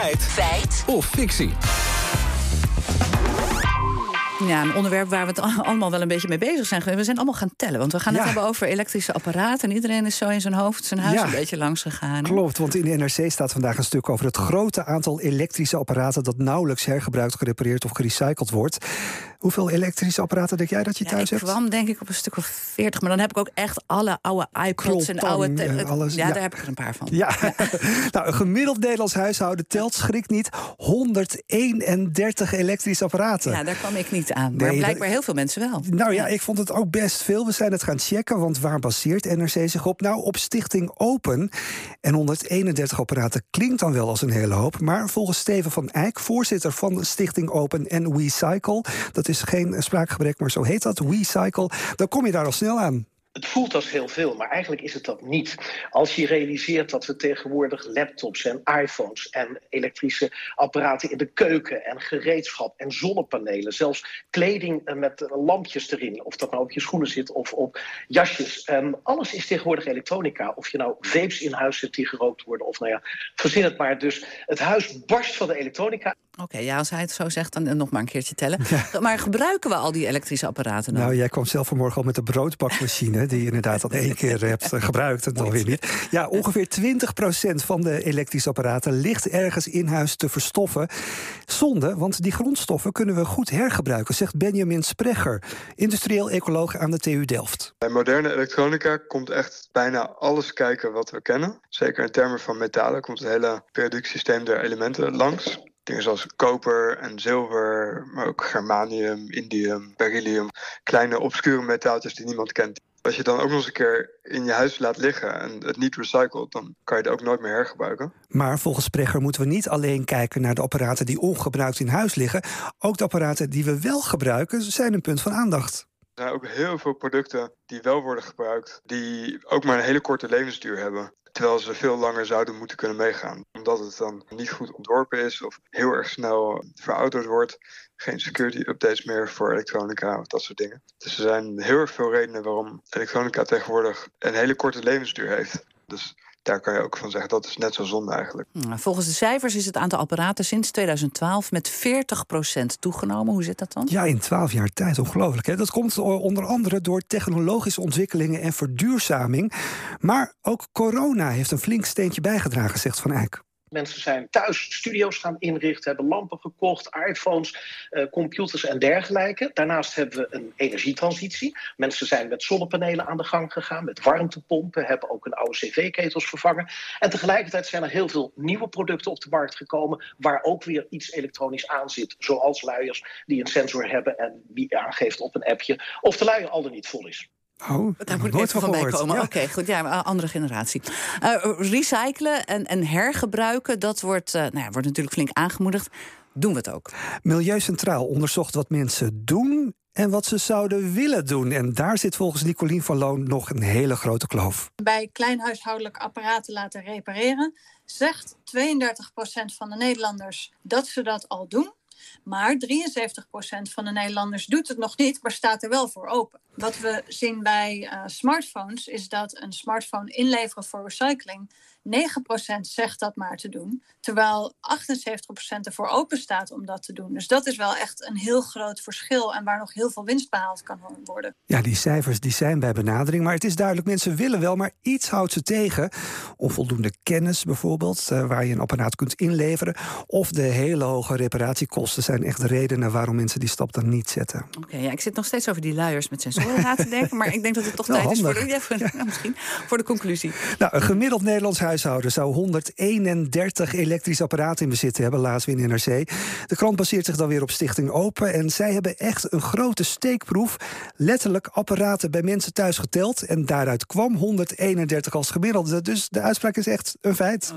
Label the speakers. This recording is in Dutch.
Speaker 1: Feit.
Speaker 2: Feit.
Speaker 1: Of fictie.
Speaker 3: Ja, een onderwerp waar we het allemaal wel een beetje mee bezig zijn. We zijn allemaal gaan tellen, want we gaan het
Speaker 4: Ja.
Speaker 3: hebben over elektrische apparaten. En iedereen is zo in zijn hoofd zijn huis
Speaker 4: Ja.
Speaker 3: een beetje langs gegaan.
Speaker 4: Klopt, want in de NRC staat vandaag een stuk over het grote aantal elektrische apparaten dat nauwelijks hergebruikt, gerepareerd of gerecycled wordt. Hoeveel elektrische apparaten denk jij dat je
Speaker 3: Ja,
Speaker 4: thuis
Speaker 3: ik
Speaker 4: hebt?
Speaker 3: kwam denk ik op een stuk of 40, maar dan heb ik ook echt alle oude iPods en oude.
Speaker 4: alles,
Speaker 3: ja,
Speaker 4: ja.
Speaker 3: daar heb ik er een paar van.
Speaker 4: Ja, nou, een gemiddeld Nederlands huishouden telt, schrik niet, 131 elektrische apparaten.
Speaker 3: Ja, daar kwam ik niet aan.
Speaker 4: Nee,
Speaker 3: maar blijkbaar
Speaker 4: dat-
Speaker 3: heel veel mensen wel.
Speaker 4: Nou ja, ik vond het ook best veel. We zijn het gaan checken, want waar baseert NRC zich op? Nou, op Stichting Open. En 131 apparaten klinkt dan wel als een hele hoop. Maar volgens Steven van Eyck, voorzitter van Stichting Open en WeCycle... dat is geen spraakgebrek, maar zo heet dat, WeCycle... dan kom je daar al snel aan.
Speaker 5: Het voelt als heel veel, maar eigenlijk is het dat niet. Als je realiseert dat we tegenwoordig laptops en iPhones en elektrische apparaten in de keuken en gereedschap en zonnepanelen, zelfs kleding eh, met eh, lampjes erin, of dat nou op je schoenen zit of op jasjes. Ehm, alles is tegenwoordig elektronica. Of je nou vapes in huis hebt die gerookt worden, of nou ja, verzin het maar. Dus het huis barst van de elektronica.
Speaker 3: Oké, ja, als hij het zo zegt, dan eh, nog maar een keertje tellen. Maar gebruiken we al die elektrische apparaten dan?
Speaker 4: Nou, jij kwam zelf vanmorgen al met de broodbakmachine... die je inderdaad al één keer hebt eh, gebruikt en dan weer niet. Ja, ongeveer 20% van de elektrische apparaten... ligt ergens in huis te verstoffen. Zonde, want die grondstoffen kunnen we goed hergebruiken... zegt Benjamin Sprecher, industrieel ecoloog aan de TU Delft.
Speaker 6: Bij moderne elektronica komt echt bijna alles kijken wat we kennen. Zeker in termen van metalen komt het hele periodieksysteem der elementen langs. Dingen zoals koper en zilver, maar ook germanium, indium, beryllium. Kleine obscure metaaltjes die niemand kent. Als je dan ook nog eens een keer in je huis laat liggen en het niet recycelt, dan kan je het ook nooit meer hergebruiken.
Speaker 4: Maar volgens Sprecher moeten we niet alleen kijken naar de apparaten... die ongebruikt in huis liggen. Ook de apparaten die we wel gebruiken zijn een punt van aandacht.
Speaker 6: Er zijn ook heel veel producten die wel worden gebruikt, die ook maar een hele korte levensduur hebben. Terwijl ze veel langer zouden moeten kunnen meegaan. Omdat het dan niet goed ontworpen is of heel erg snel verouderd wordt. Geen security updates meer voor elektronica of dat soort dingen. Dus er zijn heel erg veel redenen waarom elektronica tegenwoordig een hele korte levensduur heeft. Dus daar kan je ook van zeggen dat is net zo zonde eigenlijk.
Speaker 3: Nou, Volgens de cijfers is het aantal apparaten sinds 2012 met 40% toegenomen. Hoe zit dat dan?
Speaker 4: Ja, in 12 jaar tijd, ongelooflijk. Hè? Dat komt onder andere door technologische ontwikkelingen en verduurzaming. Maar ook corona heeft een flink steentje bijgedragen, zegt Van Eyck.
Speaker 5: Mensen zijn thuis studio's gaan inrichten, hebben lampen gekocht, iPhones, eh, computers en dergelijke. Daarnaast hebben we een energietransitie. Mensen zijn met zonnepanelen aan de gang gegaan, met warmtepompen, hebben ook een oude cv-ketels vervangen. En tegelijkertijd zijn er heel veel nieuwe producten op de markt gekomen, waar ook weer iets elektronisch aan zit. Zoals luiers die een sensor hebben en die aangeeft op een appje of de luier al dan niet vol is.
Speaker 4: Oh,
Speaker 3: Daar moet ik
Speaker 4: nooit
Speaker 3: even van bij komen.
Speaker 4: Ja.
Speaker 3: Oké, goed. Ja, andere generatie. Eh, recyclen en, en hergebruiken, dat wordt, eh, nou ja, wordt natuurlijk flink aangemoedigd. Doen we het ook?
Speaker 4: Milieu Centraal onderzocht wat mensen doen en wat ze zouden willen doen. En daar zit volgens Nicolien van Loon nog een hele grote kloof.
Speaker 7: bij kleinhuishoudelijke apparaten laten repareren, zegt 32% van de Nederlanders dat ze dat al doen. Maar 73% van de Nederlanders doet het nog niet, maar staat er wel voor open. Wat we zien bij eh, smartphones is dat een smartphone inleveren voor recycling 9% zegt dat maar te doen, terwijl 78% ervoor open staat om dat te doen. Dus dat is wel echt een heel groot verschil en waar nog heel veel winst behaald kan worden.
Speaker 4: Ja, die cijfers die zijn bij benadering. Maar het is duidelijk, mensen willen wel, maar iets houdt ze tegen. Onvoldoende kennis bijvoorbeeld, eh, waar je een apparaat kunt inleveren. Of de hele hoge reparatiekosten zijn echt de redenen waarom mensen die stap dan niet zetten.
Speaker 3: Oké, ja, ik zit nog steeds over die luiers met sensoren na te denken. Maar ik denk dat het toch
Speaker 4: Wel
Speaker 3: tijd is voor de,
Speaker 4: handig.
Speaker 3: ja, voor, ja, misschien, voor de conclusie.
Speaker 4: Nou, een gemiddeld Nederlands huishouden zou 131 elektrische apparaten in bezit hebben, laatst in NRC. De krant baseert zich dan weer op Stichting Open. En zij hebben echt een grote steekproef. Letterlijk apparaten bij mensen thuis geteld. En daaruit kwam 131 als gemiddelde. Dus de uitspraak is echt een feit.